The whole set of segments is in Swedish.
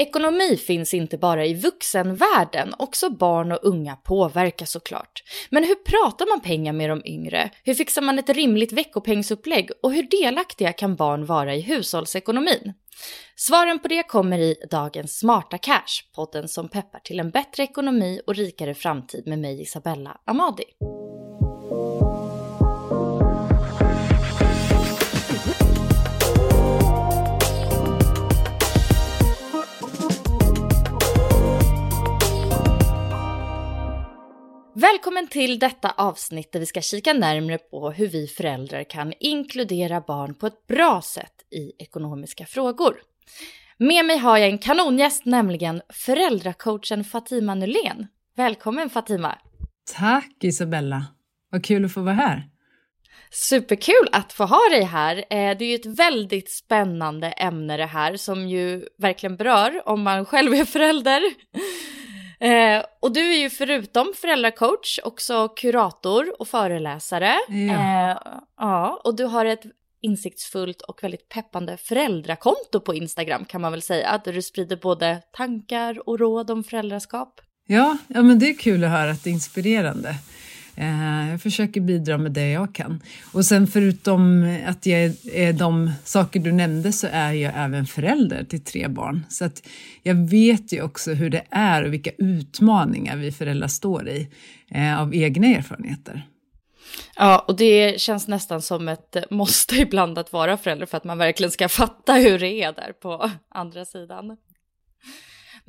Ekonomi finns inte bara i vuxenvärlden, också barn och unga påverkas såklart. Men hur pratar man pengar med de yngre? Hur fixar man ett rimligt veckopengsupplägg? Och hur delaktiga kan barn vara i hushållsekonomin? Svaren på det kommer i dagens Smarta Cash, podden som peppar till en bättre ekonomi och rikare framtid med mig Isabella Amadi. Välkommen till detta avsnitt där vi ska kika närmre på hur vi föräldrar kan inkludera barn på ett bra sätt i ekonomiska frågor. Med mig har jag en kanongäst, nämligen föräldracoachen Fatima Nylén. Välkommen Fatima! Tack Isabella! Vad kul att få vara här. Superkul att få ha dig här. Eh, det är ju ett väldigt spännande ämne det här som ju verkligen berör om man själv är förälder. Eh, och du är ju förutom föräldracoach också kurator och föreläsare. Ja. Eh, ja, och du har ett insiktsfullt och väldigt peppande föräldrakonto på Instagram kan man väl säga, där du sprider både tankar och råd om föräldraskap. Ja, ja men det är kul att höra att det är inspirerande. Eh, jag försöker bidra med det jag kan. Och sen förutom att jag är de saker du nämnde så är jag även förälder till tre barn. Så att jag vet ju också hur det är och vilka utmaningar vi föräldrar står i eh, av egna erfarenheter. Ja, och det känns nästan som ett måste ibland att vara förälder för att man verkligen ska fatta hur det är där på andra sidan.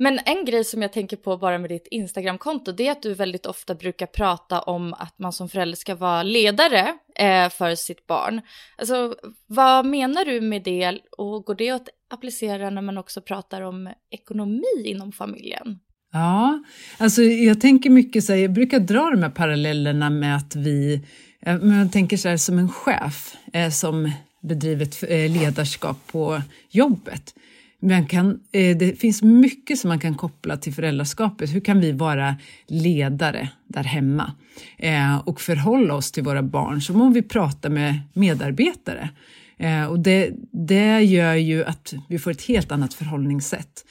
Men en grej som jag tänker på bara med ditt Instagramkonto, det är att du väldigt ofta brukar prata om att man som förälder ska vara ledare eh, för sitt barn. Alltså, vad menar du med det och går det att applicera när man också pratar om ekonomi inom familjen? Ja, alltså jag tänker mycket så här, jag brukar dra de här parallellerna med att vi, eh, jag tänker så här som en chef eh, som bedriver ett eh, ledarskap på jobbet. Man kan, eh, det finns mycket som man kan koppla till föräldraskapet. Hur kan vi vara ledare där hemma eh, och förhålla oss till våra barn som om vi pratar med medarbetare? Eh, och det, det gör ju att vi får ett helt annat förhållningssätt.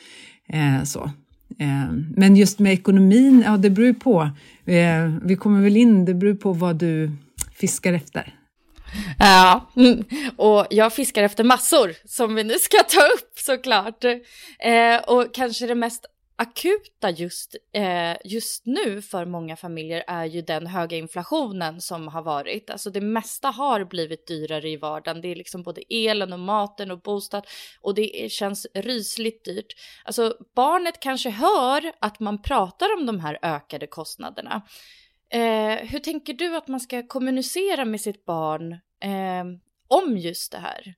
Så. Men just med ekonomin, ja det beror ju på. Vi kommer väl in, det beror på vad du fiskar efter. Ja, och jag fiskar efter massor som vi nu ska ta upp såklart. Eh, och kanske det mest akuta just, eh, just nu för många familjer är ju den höga inflationen som har varit. Alltså det mesta har blivit dyrare i vardagen. Det är liksom både elen och maten och bostad och det känns rysligt dyrt. Alltså barnet kanske hör att man pratar om de här ökade kostnaderna. Eh, hur tänker du att man ska kommunicera med sitt barn eh, om just det här?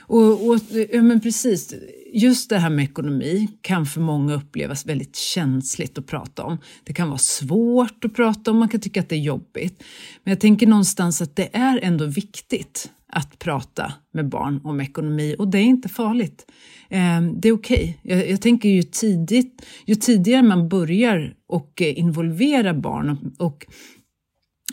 Och, och, ja, men precis just det här med ekonomi kan för många upplevas väldigt känsligt att prata om. Det kan vara svårt att prata om, man kan tycka att det är jobbigt. Men jag tänker någonstans att det är ändå viktigt att prata med barn om ekonomi och det är inte farligt. Ehm, det är okej. Okay. Jag, jag, tänker ju tidigt, ju tidigare man börjar och eh, involvera barn och, och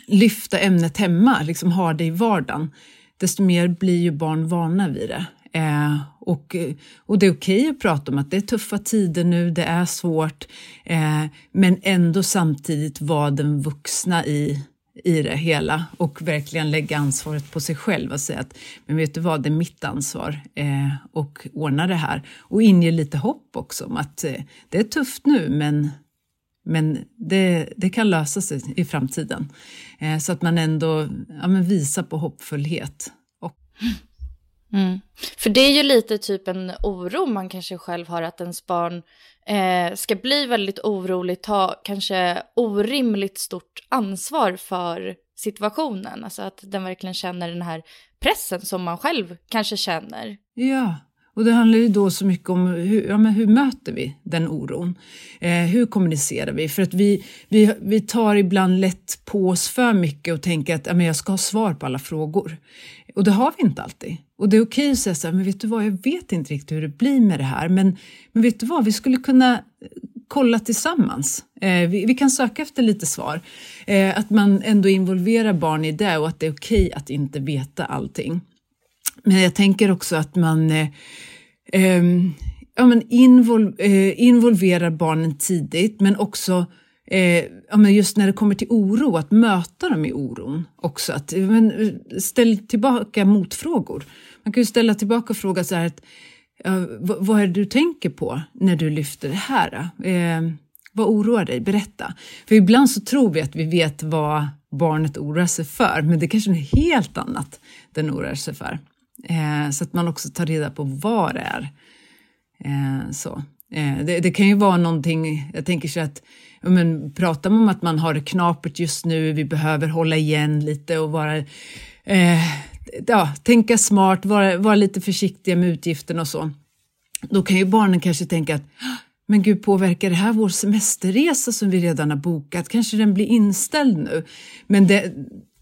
lyfta ämnet hemma, liksom ha det i vardagen, desto mer blir ju barn vana vid det. Eh, och, och det är okej okay att prata om att det är tuffa tider nu, det är svårt, eh, men ändå samtidigt vara den vuxna i, i det hela och verkligen lägga ansvaret på sig själv och säga att men vet du vad, det är mitt ansvar eh, och ordna det här. Och inge lite hopp också om att eh, det är tufft nu men, men det, det kan lösa sig i framtiden. Eh, så att man ändå ja, men visar på hoppfullhet. Och... Mm. För det är ju lite typ en oro man kanske själv har att ens barn eh, ska bli väldigt orolig, ta kanske orimligt stort ansvar för situationen. Alltså att den verkligen känner den här pressen som man själv kanske känner. Ja, och det handlar ju då så mycket om hur, ja, men hur möter vi den oron? Eh, hur kommunicerar vi? För att vi, vi, vi tar ibland lätt på oss för mycket och tänker att ja, men jag ska ha svar på alla frågor. Och det har vi inte alltid. Och det är okej att säga så här, men vet du vad, jag vet inte riktigt hur det blir med det här, men, men vet du vad, vi skulle kunna eh, kolla tillsammans. Eh, vi, vi, kan söka efter lite svar. Eh, att man ändå involverar barn i det och att det är okej att inte veta allting. Men jag tänker också att man eh, eh, ja, men invol, eh, involverar barnen tidigt, men också eh, ja, men just när det kommer till oro, att möta dem i oron också. Att, eh, men, eh, ställ tillbaka motfrågor. Man kan ju ställa tillbaka och fråga så här, att, ja, vad, är det du tänker på när du lyfter det här? Eh, vad oroar dig? Berätta. För ibland så tror vi att vi vet vad barnet oroar sig för, men det kanske är något helt annat den oroar sig för. Eh, så att man också tar reda på vad det är. Eh, så. Eh, det, det, kan ju vara någonting, jag tänker så att men, pratar man om att man har det knapert just nu, vi behöver hålla igen lite och vara eh, ja, tänka smart, vara, vara lite försiktiga med utgifterna och så. Då kan ju barnen kanske tänka att men gud, påverkar det här vår semesterresa som vi redan har bokat? Kanske den blir inställd nu? Men det,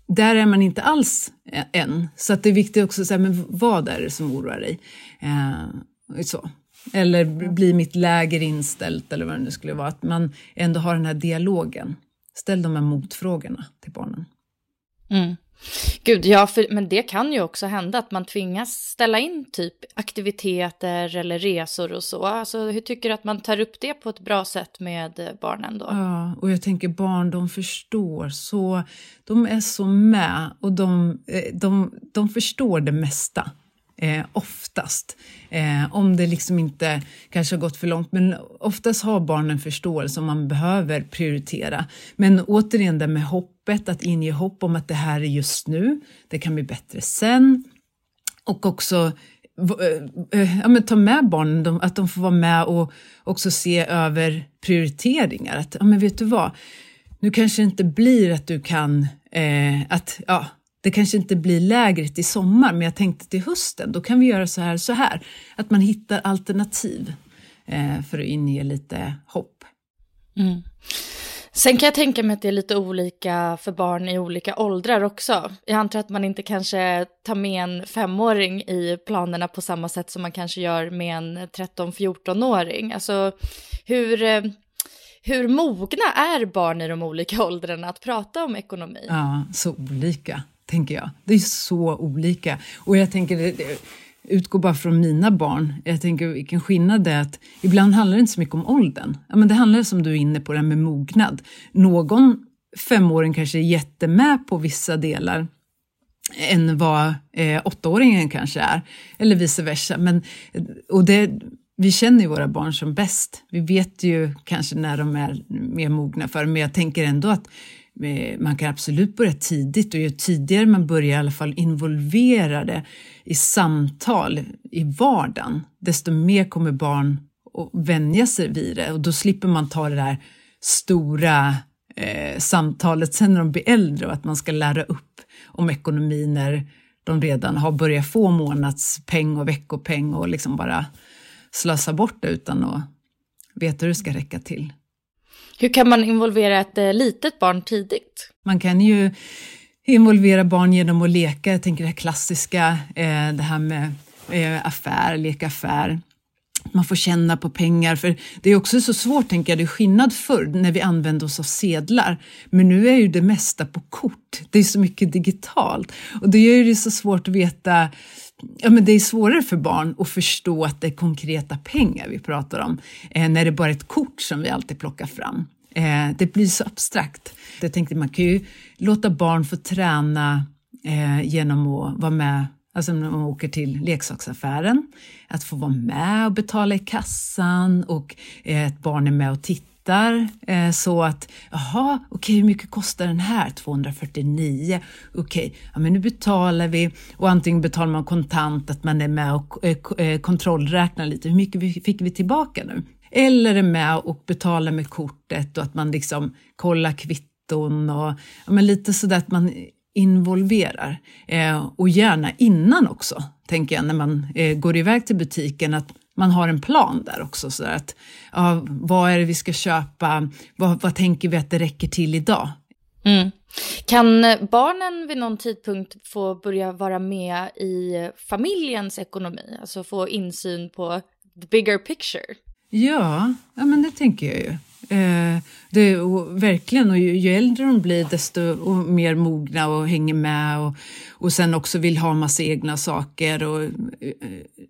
där är man inte alls eh, än. Så att det är viktigt också att säga, men vad är det som oroar dig? Eh, så. Eller blir mitt läger inställt eller vad det nu skulle vara. Att man ändå har den här dialogen. Ställ de här motfrågorna till barnen. Mm. Gud, ja, för, men det kan ju också hända att man tvingas ställa in typ aktiviteter eller resor och så. Alltså, hur tycker du att man tar upp det på ett bra sätt med barnen då? Ja, och jag tänker barn, de förstår så, de är så med och de, eh, de, de förstår det mesta eh, oftast. Eh, om det liksom inte kanske har gått för långt, men oftast har barnen förståelse om man behöver prioritera. Men återigen det med hoppet, att inge hopp om att det här är just nu, det kan bli bättre sen. Och också eh, eh, ja, men ta med barnen, att de får vara med och också se över prioriteringar. Att, ja, men vet du vad, nu kanske det inte blir att du kan, eh, att ja, det kanske inte blir lägret i sommar, men jag tänkte till hösten, då kan vi göra så här så här. Att man hittar alternativ eh, för att inge lite hopp. Mm. Sen kan jag tänka mig att det är lite olika för barn i olika åldrar också. Jag antar att man inte kanske tar med en femåring i planerna på samma sätt som man kanske gör med en 13-14-åring. Alltså hur, eh, hur mogna är barn i de olika åldrarna att prata om ekonomi? Ja, så olika tänker jag. Det är så olika. Och jag tänker, det, utgår bara från mina barn. Jag tänker vilken skillnad det är att ibland handlar det inte så mycket om åldern. Ja, men det handlar som du är inne på, det här med mognad. Någon femåring kanske är jättemed på vissa delar än vad eh, åttaåringen kanske är, eller vice versa. Men, eh, och det, vi känner ju våra barn som bäst. Vi vet ju kanske när de är mer mogna för men jag tänker ändå att Eh, man kan absolut börja tidigt och ju tidigare man börjar i alla fall involvera det i samtal i vardagen, desto mer kommer barn att vänja sig vid det och då slipper man ta det där stora eh, samtalet sen när de blir äldre och att man ska lära upp om ekonomi när de redan har börjat få månadspeng och veckopeng och liksom bara slösa bort det utan att veta hur det ska räcka till. Hur kan man involvera ett eh, litet barn tidigt? Man kan ju involvera barn genom att leka, jag tänker det här klassiska, eh, det här med eh, affär, leka affär. Man får känna på pengar, för det är också så svårt, tänker jag, det är skillnad förr när vi använde oss av sedlar, men nu är ju det mesta på kort. Det är så mycket digitalt och det gör ju det så svårt att veta Ja, men det är svårare för barn att förstå att det är konkreta pengar vi pratar om, eh, när det bara är ett kort som vi alltid plockar fram. Eh, det blir så abstrakt. Jag tänkte man kan ju låta barn få träna eh, genom att vara med Alltså när man åker till leksaksaffären, att få vara med och betala i kassan och eh, ett barn är med och tittar eh, så att, jaha, okej okay, hur mycket kostar den här? 249. Okej, okay, ja men nu betalar vi och antingen betalar man kontant, att man är med och eh, eh kontrollräknar lite, hur mycket fick vi tillbaka nu? Eller är med och betalar med kortet och att man liksom kollar kvitton och ja, men lite sådär att man involverar. Eh, och gärna innan också, tänker jag, när man eh, går iväg till butiken, att man har en plan där också. Så att, ja, vad är det vi ska köpa? Vad, vad tänker vi att det räcker till idag? Mm. Kan barnen vid någon tidpunkt få börja vara med i familjens ekonomi? Alltså få insyn på the bigger picture? Ja, ja men det tänker jag ju. Eh, det, och verkligen, och ju, ju, äldre de blir desto mer mogna och hänger med och, och sen också vill ha massa egna saker. Och, eh,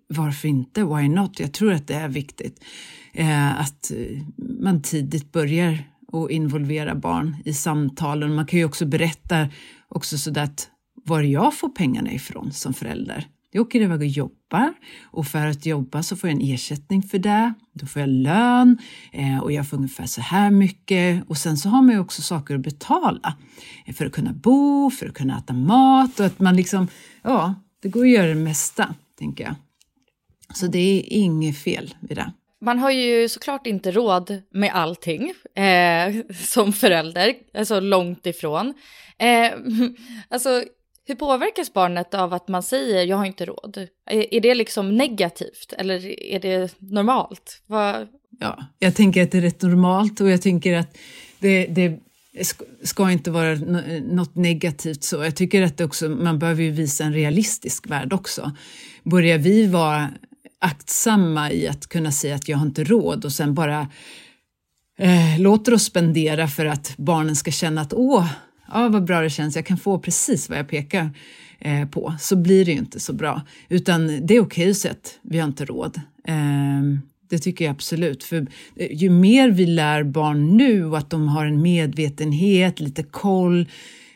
varför inte? Why not? Jag tror att det är viktigt eh, att man tidigt börjar och involvera barn i samtalen. Man kan ju också berätta också så att var jag får pengarna ifrån som förälder. Jag åker iväg och jobbar och för att jobba så får jag en ersättning för det. Då får jag lön eh, och jag får ungefär så här mycket och sen så har man ju också saker att betala eh, för att kunna bo, för att kunna äta mat och att man liksom, ja, det går att göra det mesta, tänker jag. Så det är inget fel vid det. Man har ju såklart inte råd med allting eh, som förälder, alltså långt ifrån. Eh, alltså hur påverkas barnet av att man säger jag har inte råd? Är, är det liksom negativt eller är det normalt? Vad... Ja, jag tänker att det är rätt normalt och jag tänker att det, det ska inte vara något negativt så. Jag tycker att också, man behöver ju visa en realistisk värld också. Börjar vi vara aktsamma i att kunna säga att jag har inte råd och sen bara eh, låter oss spendera för att barnen ska känna att åh, ja vad bra det känns, jag kan få precis vad jag pekar eh, på, så blir det ju inte så bra. Utan det är okej att säga att vi har inte råd. Eh, det tycker jag absolut. För eh, ju mer vi lär barn nu och att de har en medvetenhet, lite koll,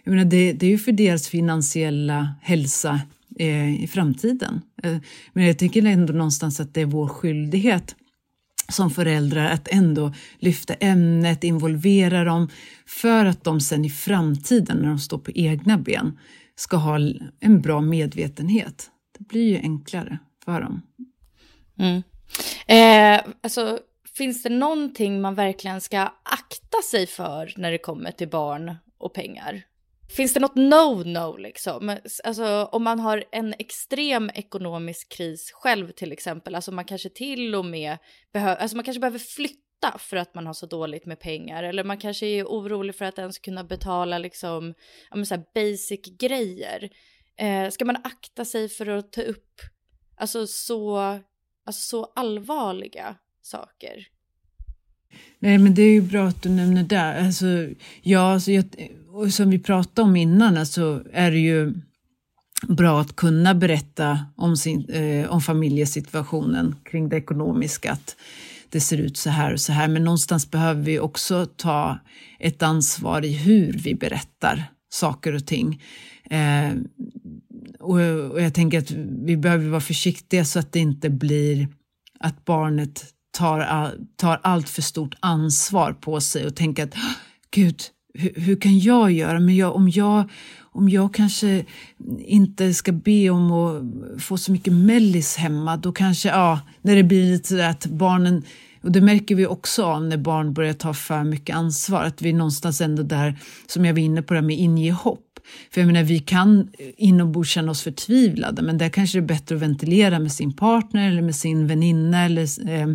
jag menar, det, det är ju för deras finansiella hälsa eh, i framtiden. Eh, men jag tycker ändå någonstans att det är vår skyldighet som föräldrar att ändå lyfta ämnet, involvera dem för att de sen i framtiden när de står på egna ben ska ha en bra medvetenhet. Det blir ju enklare för dem. Mm. Eh, alltså, finns det någonting man verkligen ska akta sig för när det kommer till barn och pengar? Finns det något no-no liksom? Alltså om man har en extrem ekonomisk kris själv till exempel, alltså man kanske till och med behöver, alltså man kanske behöver flytta för att man har så dåligt med pengar eller man kanske är orolig för att ens kunna betala liksom, ja men så här basic grejer. Eh, ska man akta sig för att ta upp, alltså så, alltså så allvarliga saker? Nej, men det är ju bra att du nämner det. Alltså, ja, alltså, jag, och som vi pratade om innan, alltså, är det ju bra att kunna berätta om, sin, eh, om familjesituationen kring det ekonomiska. Att det ser ut så här och så här. Men någonstans behöver vi också ta ett ansvar i hur vi berättar saker och ting. Eh, och, och jag tänker att vi behöver vara försiktiga så att det inte blir att barnet tar, tar allt för stort ansvar på sig och tänker att gud, hur, hur, kan jag göra? Men jag, om, jag, om jag kanske inte ska be om att få så mycket mellis hemma, då kanske, ja, när det blir lite sådär att barnen och det märker vi också av när barn börjar ta för mycket ansvar, att vi är någonstans ändå där, som jag var inne på, det med inge hopp. För jag menar, vi kan inombords känna oss förtvivlade, men där kanske det är bättre att ventilera med sin partner eller med sin väninna eller eh,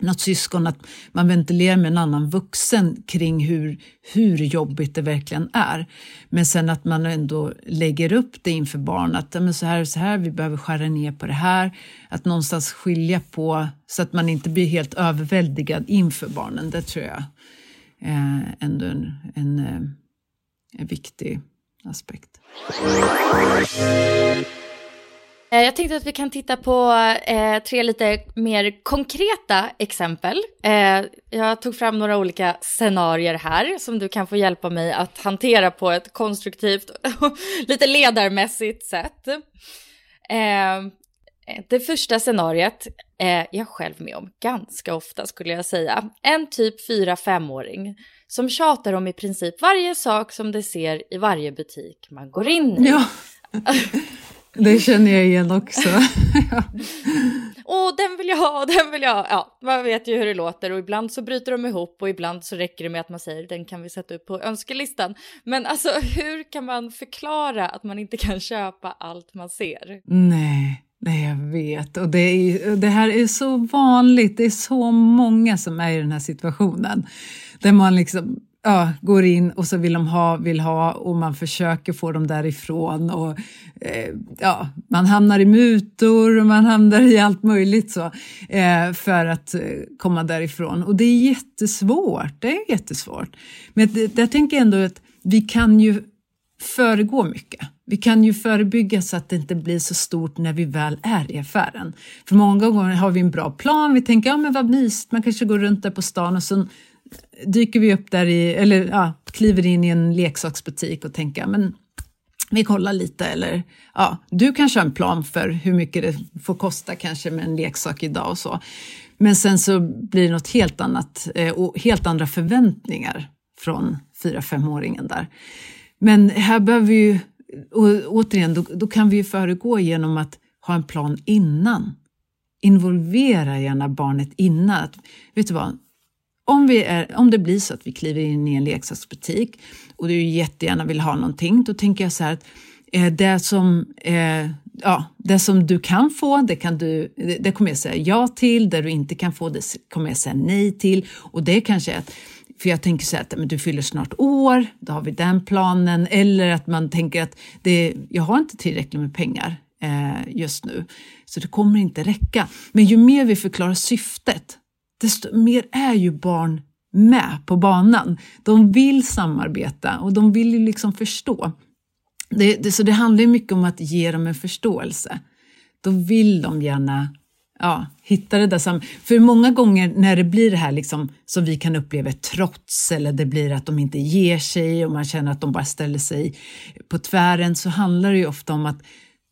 något syskon, att man ventilerar med en annan vuxen kring hur, hur jobbigt det verkligen är. Men sen att man ändå lägger upp det inför barn, att men så här och så här, vi behöver skära ner på det här. Att någonstans skilja på så att man inte blir helt överväldigad inför barnen, det tror jag är ändå en, en, eh, en viktig aspekt. Eh, jag tänkte att vi kan titta på eh, tre lite mer konkreta exempel. Eh, jag tog fram några olika scenarier här som du kan få hjälpa mig att hantera på ett konstruktivt och lite ledarmässigt sätt. Eh, det första scenariet är jag själv med om ganska ofta skulle jag säga. En typ 4-5-åring som tjatar om i princip varje sak som det ser i varje butik man går in i. Ja. Det känner jag igen också. Åh, den vill jag ha, den vill jag ha. Ja, man vet ju hur det låter och ibland så bryter de ihop och ibland så räcker det med att man säger den kan vi sätta upp på önskelistan. Men alltså hur kan man förklara att man inte kan köpa allt man ser? Nej. Nej, jag vet. Och det, är, det här är så vanligt. Det är så många som är i den här situationen. Där man liksom ja, går in och så vill de ha, vill ha och man försöker få dem därifrån. Och, eh, ja, man hamnar i mutor och man hamnar i allt möjligt så, eh, för att eh, komma därifrån. Och det är jättesvårt. Det är jättesvårt. Men det, jag tänker ändå att vi kan ju föregå mycket. Vi kan ju förebygga så att det inte blir så stort när vi väl är i affären. För många gånger har vi en bra plan, vi tänker ja men vad mysigt, man kanske går runt där på stan och sen dyker vi upp där i, eller ja, kliver in i en leksaksbutik och tänker men vi kollar lite eller ja, du kanske har en plan för hur mycket det får kosta kanske med en leksak idag och så. Men sen så blir det något helt annat eh, och helt andra förväntningar från 4-5 åringen där. Men här behöver vi ju, och återigen, då, då kan vi ju föregå genom att ha en plan innan. Involvera gärna barnet innan. Att, vet du vad, om, vi är, om det blir så att vi kliver in i en leksaksbutik och du jättegärna vill ha någonting, då tänker jag så här att eh, det, som, eh, ja, det som du kan få, det, kan du, det kommer jag säga ja till. Det du inte kan få, det kommer jag säga nej till. Och det kanske är att för jag tänker så här att men du fyller snart år, då har vi den planen. Eller att man tänker att det, jag har inte tillräckligt med pengar eh, just nu, så det kommer inte räcka. Men ju mer vi förklarar syftet, desto mer är ju barn med på banan. De vill samarbeta och de vill ju liksom förstå. Det, det, så det handlar mycket om att ge dem en förståelse. Då vill de gärna ja, hitta det där sam För många gånger när det blir det här liksom, som vi kan uppleva trots eller det blir att de inte ger sig och man känner att de bara ställer sig på tvären så handlar det ju ofta om att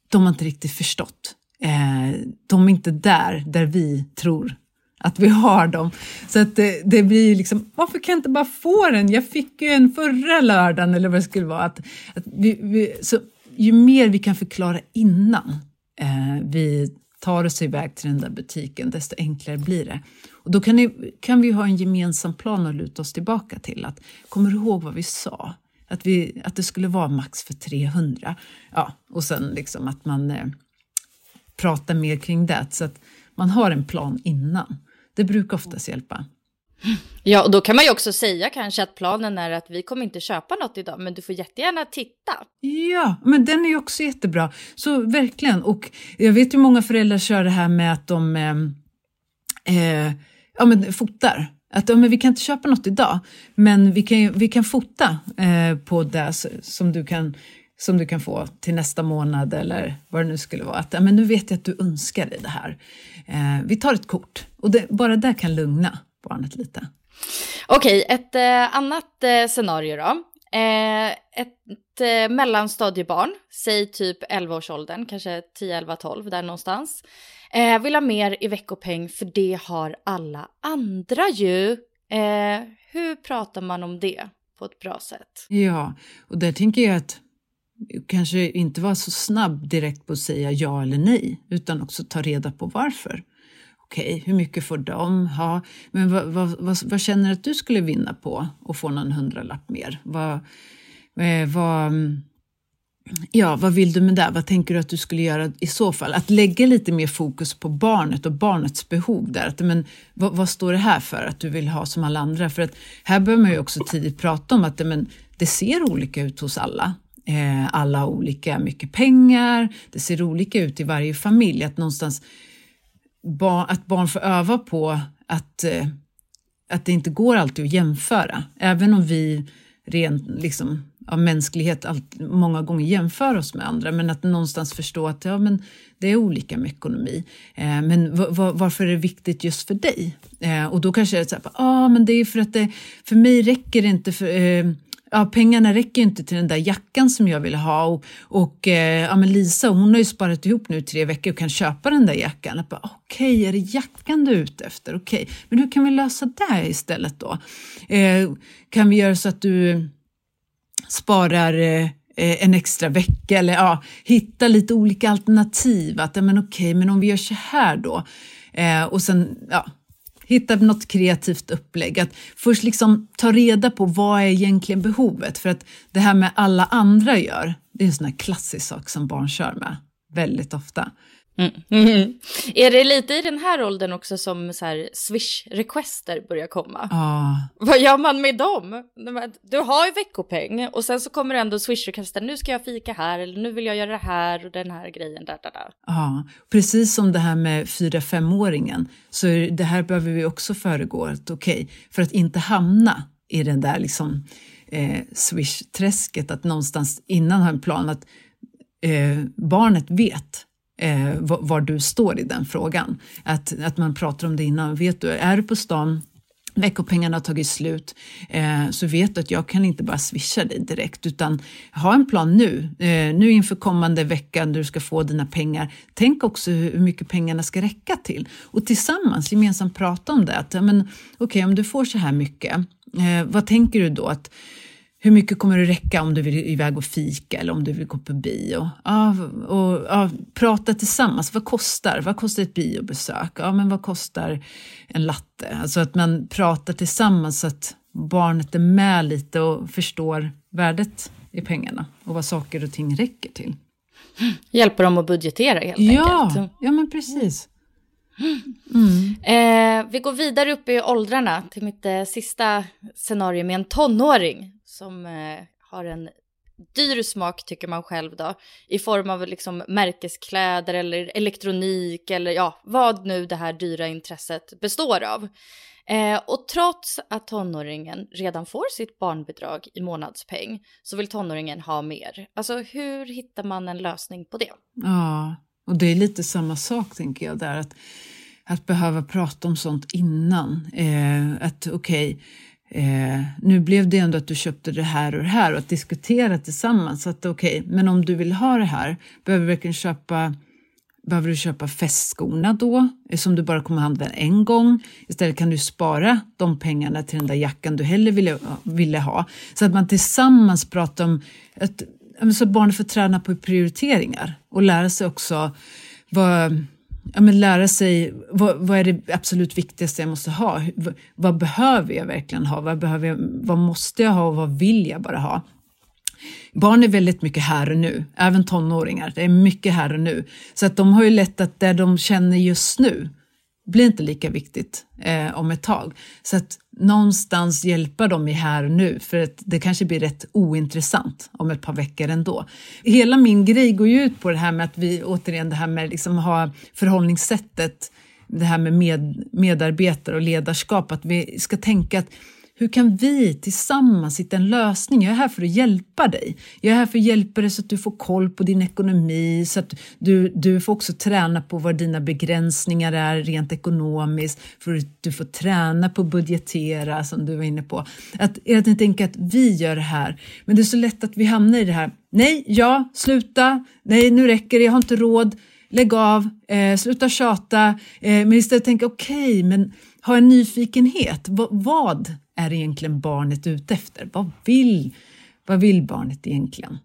de har inte riktigt förstått. Eh, de är inte där, där vi tror att vi har dem. Så att det, det blir liksom, varför kan jag inte bara få den? Jag fick ju en förra lördagen eller vad det skulle vara. Att, att vi, vi, så ju mer vi kan förklara innan eh, vi tar oss iväg till den där butiken, desto enklare blir det. Och då kan, ni, kan vi ha en gemensam plan att luta oss tillbaka till. Att, kommer du ihåg vad vi sa? Att, vi, att det skulle vara max för 300. Ja, och sen liksom att man eh, pratar mer kring det, så att man har en plan innan. Det brukar oftast hjälpa. Ja, och då kan man ju också säga kanske att planen är att vi kommer inte köpa något idag, men du får jättegärna titta. Ja, men den är ju också jättebra. Så verkligen. Och jag vet ju många föräldrar kör det här med att de eh, eh, ja, men fotar. Att ja, men vi kan inte köpa något idag, men vi kan, vi kan fota eh, på det som du kan som du kan få till nästa månad eller vad det nu skulle vara. Att, ja, men nu vet jag att du önskar dig det här. Eh, vi tar ett kort och det, bara det kan lugna barnet lite. Okej, ett eh, annat eh, scenario då. Eh, ett eh, mellanstadiebarn, säg typ 11-årsåldern, kanske 10, 11, 12 där någonstans. Eh, vill ha mer i veckopeng för det har alla andra ju. Eh, hur pratar man om det på ett bra sätt? Ja, och där tänker jag att kanske inte vara så snabb direkt på att säga ja eller nej, utan också ta reda på varför. Okej, okay, hur mycket får de ha? Men vad, vad, vad, vad, känner du att du skulle vinna på att få någon hundralapp mer? Vad, eh, vad, mm, ja, vad vill du med det? Vad tänker du att du skulle göra i så fall? Att lägga lite mer fokus på barnet och barnets behov där. Att, men, vad, vad står det här för att du vill ha som alla andra? För att här bör man ju också tidigt prata om att men, det ser olika ut hos alla. Eh, alla har olika mycket pengar, det ser olika ut i varje familj. Att någonstans att barn får öva på att, eh, att det inte går alltid att jämföra. Även om vi rent liksom, av mänsklighet allt, många gånger jämför oss med andra, men att någonstans förstå att ja, men det är olika med ekonomi. Eh, men varför är det viktigt just för dig? Eh, och då kanske det är så här, ah, men det är för att det, för mig räcker det inte för eh, ja, pengarna räcker inte till den där jackan som jag vill ha och, och eh, ja, men Lisa hon har ju sparat ihop nu tre veckor och kan köpa den där jackan. Okej, okay, är det jackan du är ute efter? Okej, okay. men hur kan vi lösa det istället då? Eh, kan vi göra så att du sparar eh, eh, en extra vecka eller ja, hitta lite olika alternativ. Att, ja, men okej, men om vi gör så här då eh, och sen ja, hitta något kreativt upplägg. Att först liksom ta reda på vad är egentligen behovet? För att det här med alla andra gör, det är en sån här klassisk sak som barn kör med väldigt ofta. Mm. Mm. Är det lite i den här åldern också som så här swish-requester börjar komma? Ah. Vad gör man med dem? Du har ju veckopeng och sen så kommer det ändå swish-requester. Nu ska jag fika här eller nu vill jag göra det här och den här grejen. Där, där, där. Ja, precis som det här med 4-5-åringen så det här behöver vi också föregå. Okej, okay, för att inte hamna i den där liksom eh, swish-träsket att någonstans innan ha en plan att eh, barnet vet eh, var du står i den frågan. Att, att man pratar om det innan. Vet du, är du på stan veckopengarna har tagit slut eh, så vet du att jag kan inte bara swisha dig direkt utan ha en plan nu. Eh, nu inför kommande vecka när du ska få dina pengar. Tänk också hur mycket pengarna ska räcka till och tillsammans gemensamt prata om det. Okej, okay, om du får så här mycket, eh, vad tänker du då? att hur mycket kommer det räcka om du vill iväg och fika eller om du vill gå på bio? Ja, och, ja, prata tillsammans. Vad kostar? Vad kostar ett biobesök? Ja, men vad kostar en latte? Alltså att man pratar tillsammans så att barnet är med lite och förstår värdet i pengarna och vad saker och ting räcker till. Hjälper dem att budgetera helt ja, enkelt. Ja, men precis. Mm. Eh, vi går vidare upp i åldrarna till mitt eh, sista scenario med en tonåring som eh, har en dyr smak tycker man själv då, i form av liksom märkeskläder eller elektronik eller ja, vad nu det här dyra intresset består av. Eh, och trots att tonåringen redan får sitt barnbidrag i månadspeng så vill tonåringen ha mer. Alltså hur hittar man en lösning på det? Ja, och det är lite samma sak tänker jag där, att, att behöva prata om sånt innan. Eh, att okej, okay, Eh, nu blev det ändå att du köpte det här och det här och att diskutera tillsammans. Att okej, okay, men om du vill ha det här, behöver du verkligen köpa Behöver du köpa festskorna då, som du bara kommer att använda en gång? Istället kan du spara de pengarna till den där jackan du hellre ville, ville ha. Så att man tillsammans pratar om att så barnet får träna på prioriteringar och lära sig också vad ja, men lära sig vad, vad, är det absolut viktigaste jag måste ha? Vad, vad behöver jag verkligen ha? Vad, behöver jag, vad måste jag ha och vad vill jag bara ha? Barn är väldigt mycket här och nu, även tonåringar. Det är mycket här och nu. Så att de har ju lätt att det de känner just nu, blir inte lika viktigt eh, om ett tag. Så att någonstans hjälpa dem i här och nu, för att det kanske blir rätt ointressant om ett par veckor ändå. Hela min grej går ju ut på det här med att vi, återigen det här med liksom ha förhållningssättet, det här med, med medarbetare och ledarskap, att vi ska tänka att hur kan vi tillsammans hitta en lösning? Jag är här för att hjälpa dig. Jag är här för att hjälpa dig så att du får koll på din ekonomi, så att du, du får också träna på vad dina begränsningar är rent ekonomiskt, för att du får träna på att budgetera som du var inne på. Att, jag tänker att vi gör det här, men det är så lätt att vi hamnar i det här. Nej, ja, sluta, nej, nu räcker det, jag har inte råd, lägg av, eh, sluta tjata, eh, men istället tänka okej, okay, men ha en nyfikenhet. V vad är egentligen barnet ute efter? Vad vill, vad vill barnet egentligen?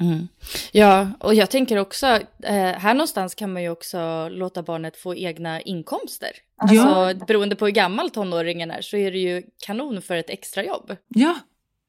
Mm. Ja, och jag tänker också, eh, här någonstans kan man ju också låta barnet få egna inkomster. Alltså, ja. beroende på hur gammal tonåringen är så är det ju kanon för ett extrajobb. Ja,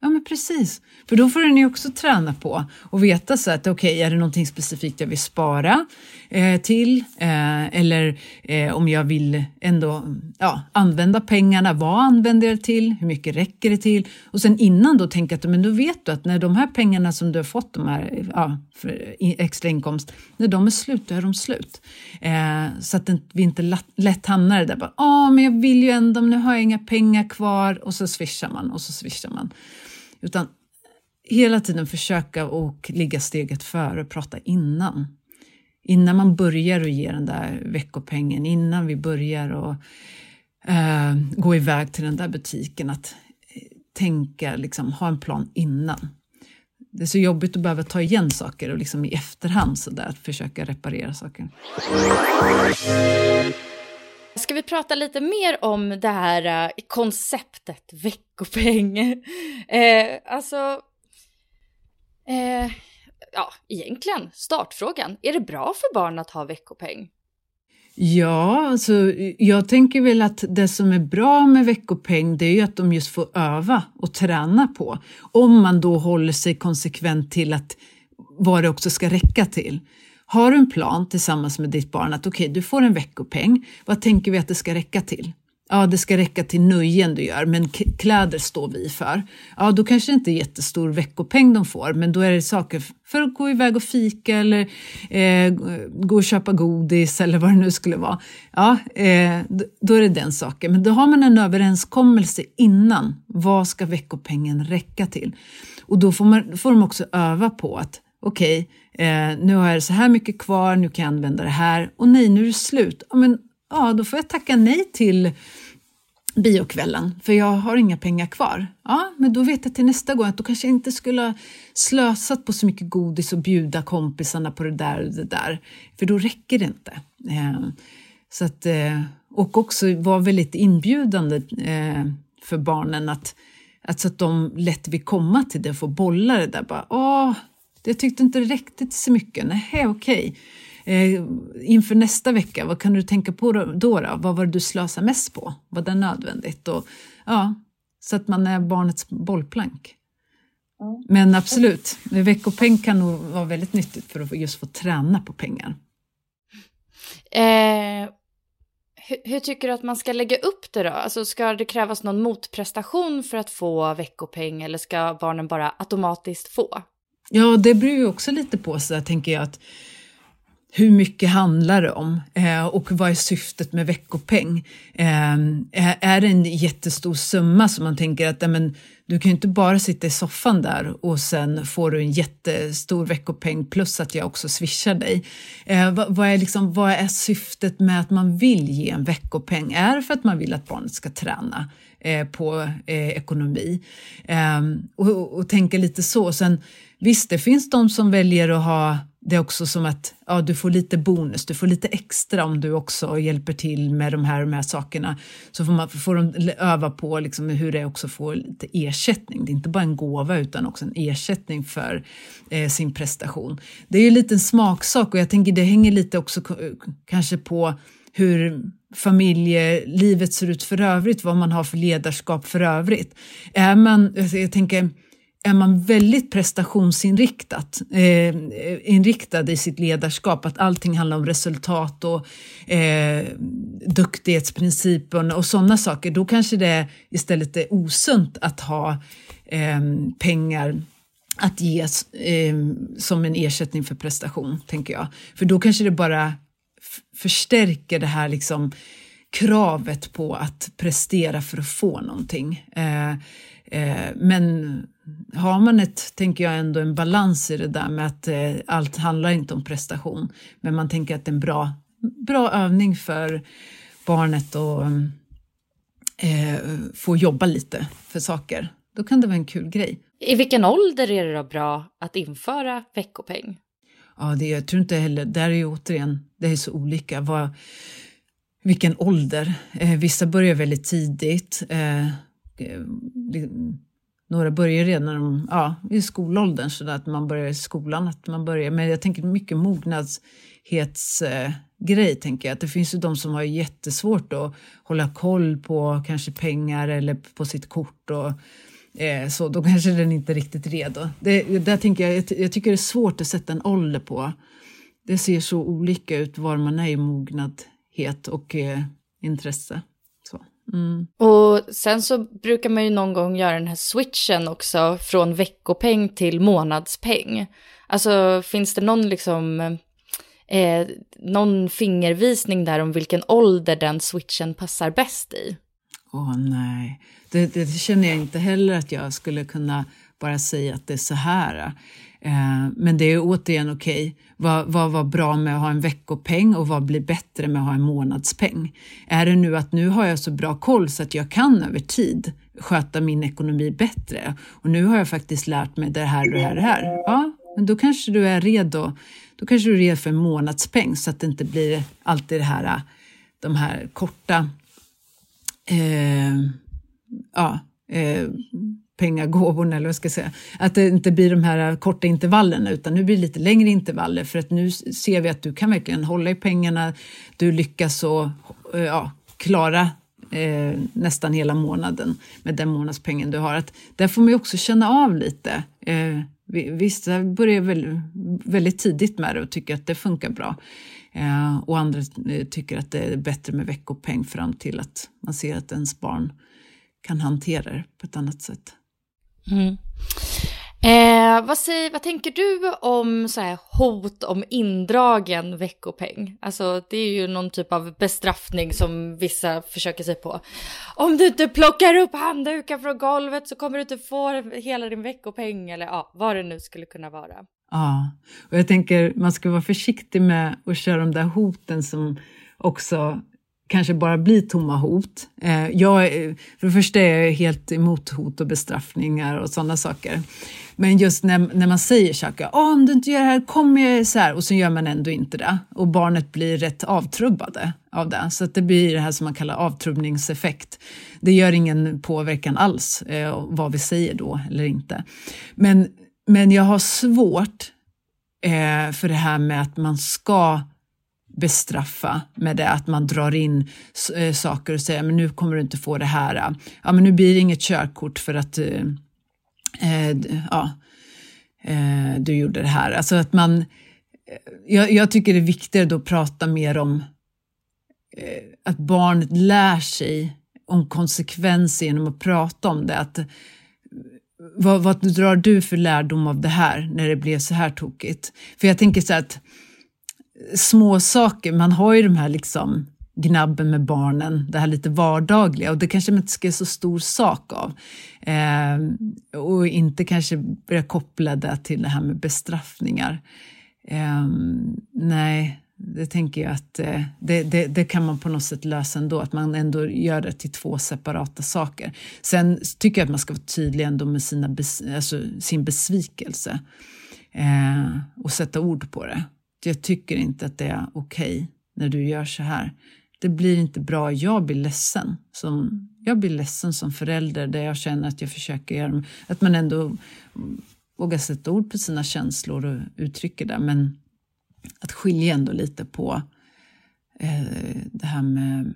Ja, men precis. För då får den ju också träna på och veta så att okej, okay, är det någonting specifikt jag vill spara eh, till? Eh, eller eh, om jag vill ändå ja, använda pengarna, vad använder jag det till? Hur mycket räcker det till? Och sen innan då tänka att men då vet du att när de här pengarna som du har fått, de här ja, för extra inkomst, när de är slut, då är de slut. Eh, så att vi inte lätt hamnar där ja, men jag vill ju ändå, nu har jag inga pengar kvar och så swishar man och så swishar man. Utan hela tiden försöka och ligga steget före och prata innan. Innan man börjar och ge den där veckopengen, innan vi börjar och eh, gå iväg till den där butiken, att eh, tänka, liksom, ha en plan innan. Det är så jobbigt att behöva ta igen saker och liksom i efterhand så där, att försöka reparera saker. Ska vi prata lite mer om det här uh, konceptet veckopeng? uh, alltså, uh, ja, egentligen startfrågan. Är det bra för barn att ha veckopeng? Ja, alltså, jag tänker väl att det som är bra med veckopeng det är ju att de just får öva och träna på. Om man då håller sig konsekvent till att vad det också ska räcka till. Har du en plan tillsammans med ditt barn att okej, okay, du får en veckopeng. Vad tänker vi att det ska räcka till? Ja, det ska räcka till nöjen du gör, men kläder står vi för. Ja, då kanske det inte är jättestor veckopeng de får, men då är det saker för att gå iväg och fika eller eh, gå och köpa godis eller vad det nu skulle vara. Ja, eh, då är det den saken. Men då har man en överenskommelse innan. Vad ska veckopengen räcka till? Och då får, man, får de också öva på att okej, okay, Eh, nu har jag så här mycket kvar, nu kan jag använda det här. Och nej, nu är det slut. Ja, men, ja, då får jag tacka nej till biokvällen, för jag har inga pengar kvar. Ja, men då vet jag till nästa gång att då kanske jag inte skulle ha slösat på så mycket godis och bjuda kompisarna på det där och det där, för då räcker det inte. Eh, så att, eh, och också vara väldigt inbjudande eh, för barnen att, att så att de lätt vill komma till det och få bolla det där. Bara, Åh, jag tyckte inte det räckte till så mycket. Nej, okej. Eh, inför nästa vecka, vad kan du tänka på då, då, då? Vad var det du slösade mest på? Var det nödvändigt? Och, ja, så att man är barnets bollplank. Mm. Men absolut, veckopeng kan nog vara väldigt nyttigt för att just få träna på pengar. Eh, hur, hur, tycker du att man ska lägga upp det då? Alltså ska det krävas någon motprestation för att få veckopeng eller ska barnen bara automatiskt få? Ja, det beror ju också lite på sig, tänker jag, att hur mycket handlar det om eh, och vad är syftet med veckopeng? Eh, är det en jättestor summa som man tänker att men, du kan ju inte bara sitta i soffan där och sen får du en jättestor veckopeng plus att jag också swishar dig. Eh, vad, vad, är liksom, vad är syftet med att man vill ge en veckopeng? Är det för att man vill att barnet ska träna eh, på eh, ekonomi? Eh, och, och tänka lite så. Sen, Visst, det finns de som väljer att ha det också som att ja, du får lite bonus, du får lite extra om du också hjälper till med de här, de här sakerna. Så får, man, får de öva på liksom hur det också får lite ersättning. Det är inte bara en gåva utan också en ersättning för eh, sin prestation. Det är ju lite en smaksak och jag tänker det hänger lite också kanske på hur familjelivet ser ut för övrigt, vad man har för ledarskap för övrigt. Är man, jag tänker är man väldigt prestationsinriktat eh, inriktad i sitt ledarskap, att allting handlar om resultat och eh, duktighetsprincipen och sådana saker, då kanske det istället är osunt att ha eh, pengar att ge eh, som en ersättning för prestation, tänker jag. För då kanske det bara förstärker det här liksom kravet på att prestera för att få någonting. Eh, eh, men har man ett, tänker jag ändå en balans i det där med att eh, allt handlar inte om prestation, men man tänker att det är en bra, bra övning för barnet att eh, få jobba lite för saker. Då kan det vara en kul grej. I vilken ålder är det då bra att införa veckopeng? Ja, det, jag tror inte heller, där är ju återigen, det är så olika. Vad, vilken ålder. Eh, vissa börjar väldigt tidigt. Eh, Eh, några börjar redan ja, i skolåldern, så att man börjar i skolan. Att man börjar, men jag tänker mycket mognadshetsgrej, eh, tänker jag. Att det finns ju de som har jättesvårt att hålla koll på kanske pengar eller på sitt kort och Eh, så då kanske den inte är riktigt redo. Det, där tänker jag, jag tycker det är svårt att sätta en ålder på. Det ser så olika ut var man är i mognadhet och eh, intresse. Mm. Och sen så brukar man ju någon gång göra den här switchen också från veckopeng till månadspeng. Alltså finns det någon liksom eh, någon fingervisning där om vilken ålder den switchen passar bäst i? Åh oh, nej, det, det, känner jag inte heller att jag skulle kunna bara säga att det är så här. Eh, men det är återigen okej. Okay. Vad, vad var bra med att ha en veckopeng och vad blir bättre med att ha en månadspeng? Är det nu att nu har jag så bra koll så att jag kan över tid sköta min ekonomi bättre och nu har jag faktiskt lärt mig det här och det här och det här. Ja, men då kanske du är redo. Då kanske du är redo för en månadspeng så att det inte blir alltid det här, de här korta eh, ja, eh, pengagåvorna, eller vad ska jag säga. Att det inte blir de här korta intervallerna utan nu blir det lite längre intervaller för att nu ser vi att du kan verkligen hålla i pengarna, du lyckas och, eh, ja, klara eh, nästan hela månaden med den månadspengen du har. Att där får man ju också känna av lite. Eh, vissa börjar väl, väldigt tidigt med det och tycker att det funkar bra. Eh, och andra eh, tycker att det är bättre med veckopeng fram till att man ser att ens barn kan hantera det på ett annat sätt. Mm. Eh, vad, säger, vad tänker du om så här, hot om indragen veckopeng? Alltså det är ju någon typ av bestraffning som vissa försöker sig på. Om du inte plockar upp handdukar från golvet så kommer du inte få hela din veckopeng eller ja, vad det nu skulle kunna vara. Ja, och jag tänker man ska vara försiktig med att köra de där hoten som också kanske bara blir tomma hot. Eh, jag, eh, för det första är jag helt emot hot och bestraffningar och sådana saker. Men just när, när man säger saker, ah, om du inte gör det här kommer jag så här, och så gör man ändå inte det. Och barnet blir rätt avtrubbade av det. Så att det blir det här som man kallar avtrubbningseffekt. Det gör ingen påverkan alls eh, vad vi säger då eller inte. Men, men jag har svårt eh, för det här med att man ska bestraffa med det att man drar in eh, saker och säger men nu kommer du inte få det här. Eh. Ja, men nu blir det inget körkort för att äh, ja, äh, du gjorde det här. Alltså att man, jag, jag, tycker det är viktigare då att prata mer om att barnet lär sig om konsekvenser genom att prata om det. Att, vad, vad drar du för lärdom av det här när det blev så här tokigt? För jag tänker så att små saker. Man har ju de här liksom gnabben med barnen, det här lite vardagliga och det kanske man inte ska göra så stor sak av. Eh, och inte kanske börja koppla det till det här med bestraffningar. Eh, nej, det tänker jag att eh, det, det, det, kan man på något sätt lösa ändå, att man ändå gör det till två separata saker. Sen tycker jag att man ska vara tydlig ändå med sina bes, alltså sin besvikelse eh, och sätta ord på det jag tycker inte att det är okej okay när du gör så här. Det blir inte bra. Jag blir ledsen. Som, jag blir ledsen som förälder där jag känner att jag försöker göra att man ändå vågar sätta ord på sina känslor och uttrycker det. Men att skilja ändå lite på eh, det här med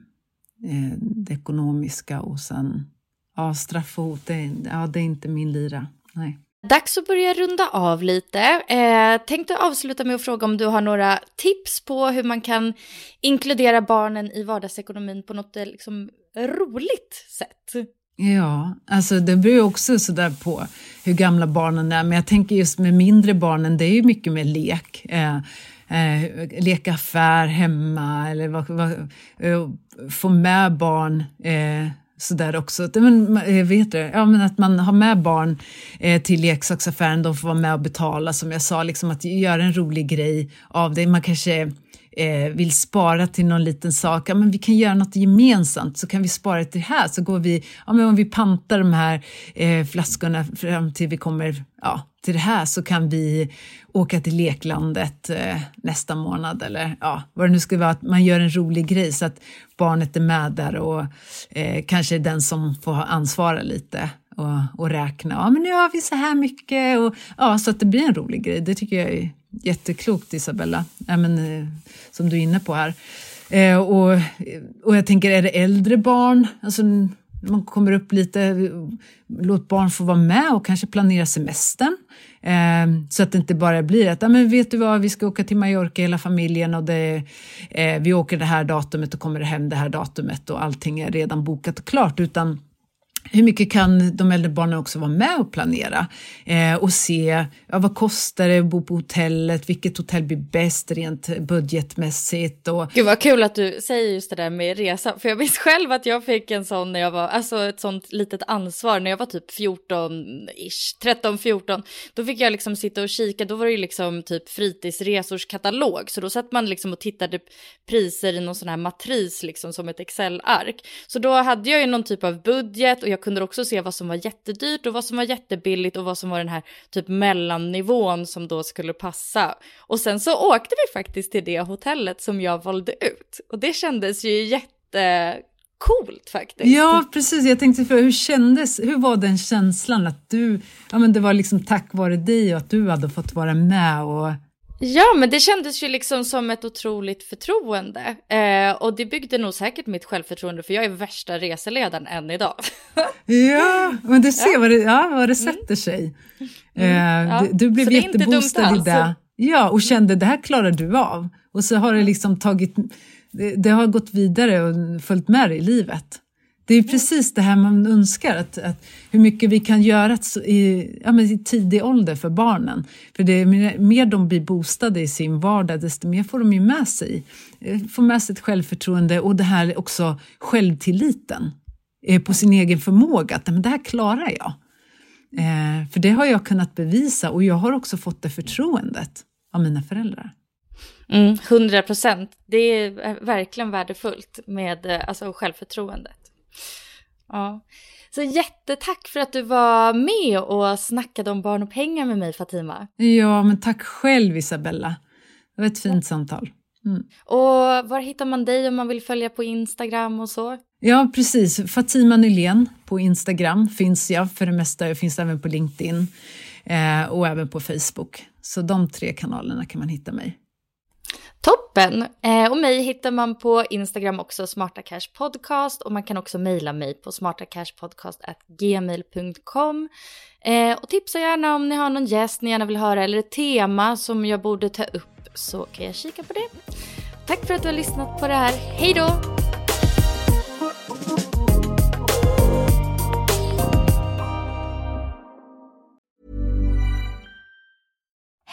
eh, det ekonomiska och sen ja, straff och hot, det, ja, det är inte min lira. Nej. Dags att börja runda av lite. Eh, tänkte avsluta med att fråga om du har några tips på hur man kan inkludera barnen i vardagsekonomin på något eh, liksom, roligt sätt. Ja, alltså det beror ju också sådär på hur gamla barnen är, men jag tänker just med mindre barnen, det är ju mycket mer lek. Eh, eh, leka affär hemma eller vad, vad, eh, få med barn eh, sådär också. Men, eh, vet du, ja, men att man har med barn eh, till leksaksaffären, de får vara med och betala som jag sa, liksom att göra en rolig grej av det. Man kanske eh, vill spara till någon liten sak, ja, men vi kan göra något gemensamt så kan vi spara till det här så går vi, ja men om vi pantar de här eh, flaskorna fram till vi kommer ja, till det här så kan vi åka till leklandet eh, nästa månad eller ja, vad det nu ska vara, att man gör en rolig grej så att barnet är med där och eh, kanske är den som får ansvara lite och, och räkna. Ja, men nu har vi så här mycket och ja, så att det blir en rolig grej. Det tycker jag är jätteklokt Isabella, ja, men, eh, som du är inne på här. Eh, och, och jag tänker, är det äldre barn, alltså man kommer upp lite, låt barn få vara med och kanske planera semestern. Eh, så att det inte bara blir att, ja men vet du vad, vi ska åka till Mallorca hela familjen och det, eh, vi åker det här datumet och kommer hem det här datumet och allting är redan bokat och klart, utan hur mycket kan de äldre barnen också vara med och planera? Eh, och se ja, vad kostar det att bo på hotellet, vilket hotell blir bäst rent budgetmässigt. Och... Gud vad kul att du säger just det där med resa, för jag minns själv att jag fick en sån när jag var, alltså ett sånt litet ansvar när jag var typ 14-ish, 13-14, då fick jag liksom sitta och kika, då var det ju liksom typ fritidsresors katalog, så då satt man liksom och tittade priser i någon sån här matris liksom som ett Excel-ark. Så då hade jag ju någon typ av budget och jag kunde också se vad som var jättedyrt och vad som var jättebilligt och vad som var den här typ mellannivån som då skulle passa. Och sen så åkte vi faktiskt till det hotellet som jag valde ut och det kändes ju jättecoolt faktiskt. Ja, precis. Jag tänkte för hur kändes, hur var den känslan att du, ja men det var liksom tack vare dig och att du hade fått vara med och Ja, men det kändes ju liksom som ett otroligt förtroende. Eh, och det byggde nog säkert mitt självförtroende, för jag är värsta reseledaren än idag. ja, men du ser ja. Vad, det, ja, vad det sätter mm. sig. Mm. Eh, ja. du, du, blev jätteboostad i det. Ja, och kände det här klarar du av. Och så har det liksom tagit, det, det har gått vidare och följt med dig i livet. Det är precis det här man önskar, att, att hur mycket vi kan göra i, ja, men i tidig ålder för barnen. För det är mer de blir boostade i sin vardag, desto mer får de ju med sig. Eh, får med sig ett självförtroende och det här också självtilliten eh, på sin egen förmåga, att men det här klarar jag. Eh, för det har jag kunnat bevisa och jag har också fått det förtroendet av mina föräldrar. Mm, 100 procent. Det är eh, verkligen värdefullt med eh, alltså, självförtroendet. Ja. Så jättetack för att du var med och snackade om barn och pengar med mig Fatima. Ja, men tack själv Isabella. Det var ett fint samtal. Mm. Och var hittar man dig om man vill följa på Instagram och så? Ja, precis. Fatima Nylén på Instagram finns jag för det mesta. Jag finns även på LinkedIn eh, och även på Facebook. Så de tre kanalerna kan man hitta mig. Toppen! Eh, och mig hittar man på Instagram också, Smarta Cash Podcast. Och man kan också mejla mig på smartacashpodcast.gmail.com. Eh, och tipsa gärna om ni har någon gäst ni gärna vill höra eller ett tema som jag borde ta upp så kan jag kika på det. Tack för att du har lyssnat på det här. Hej då!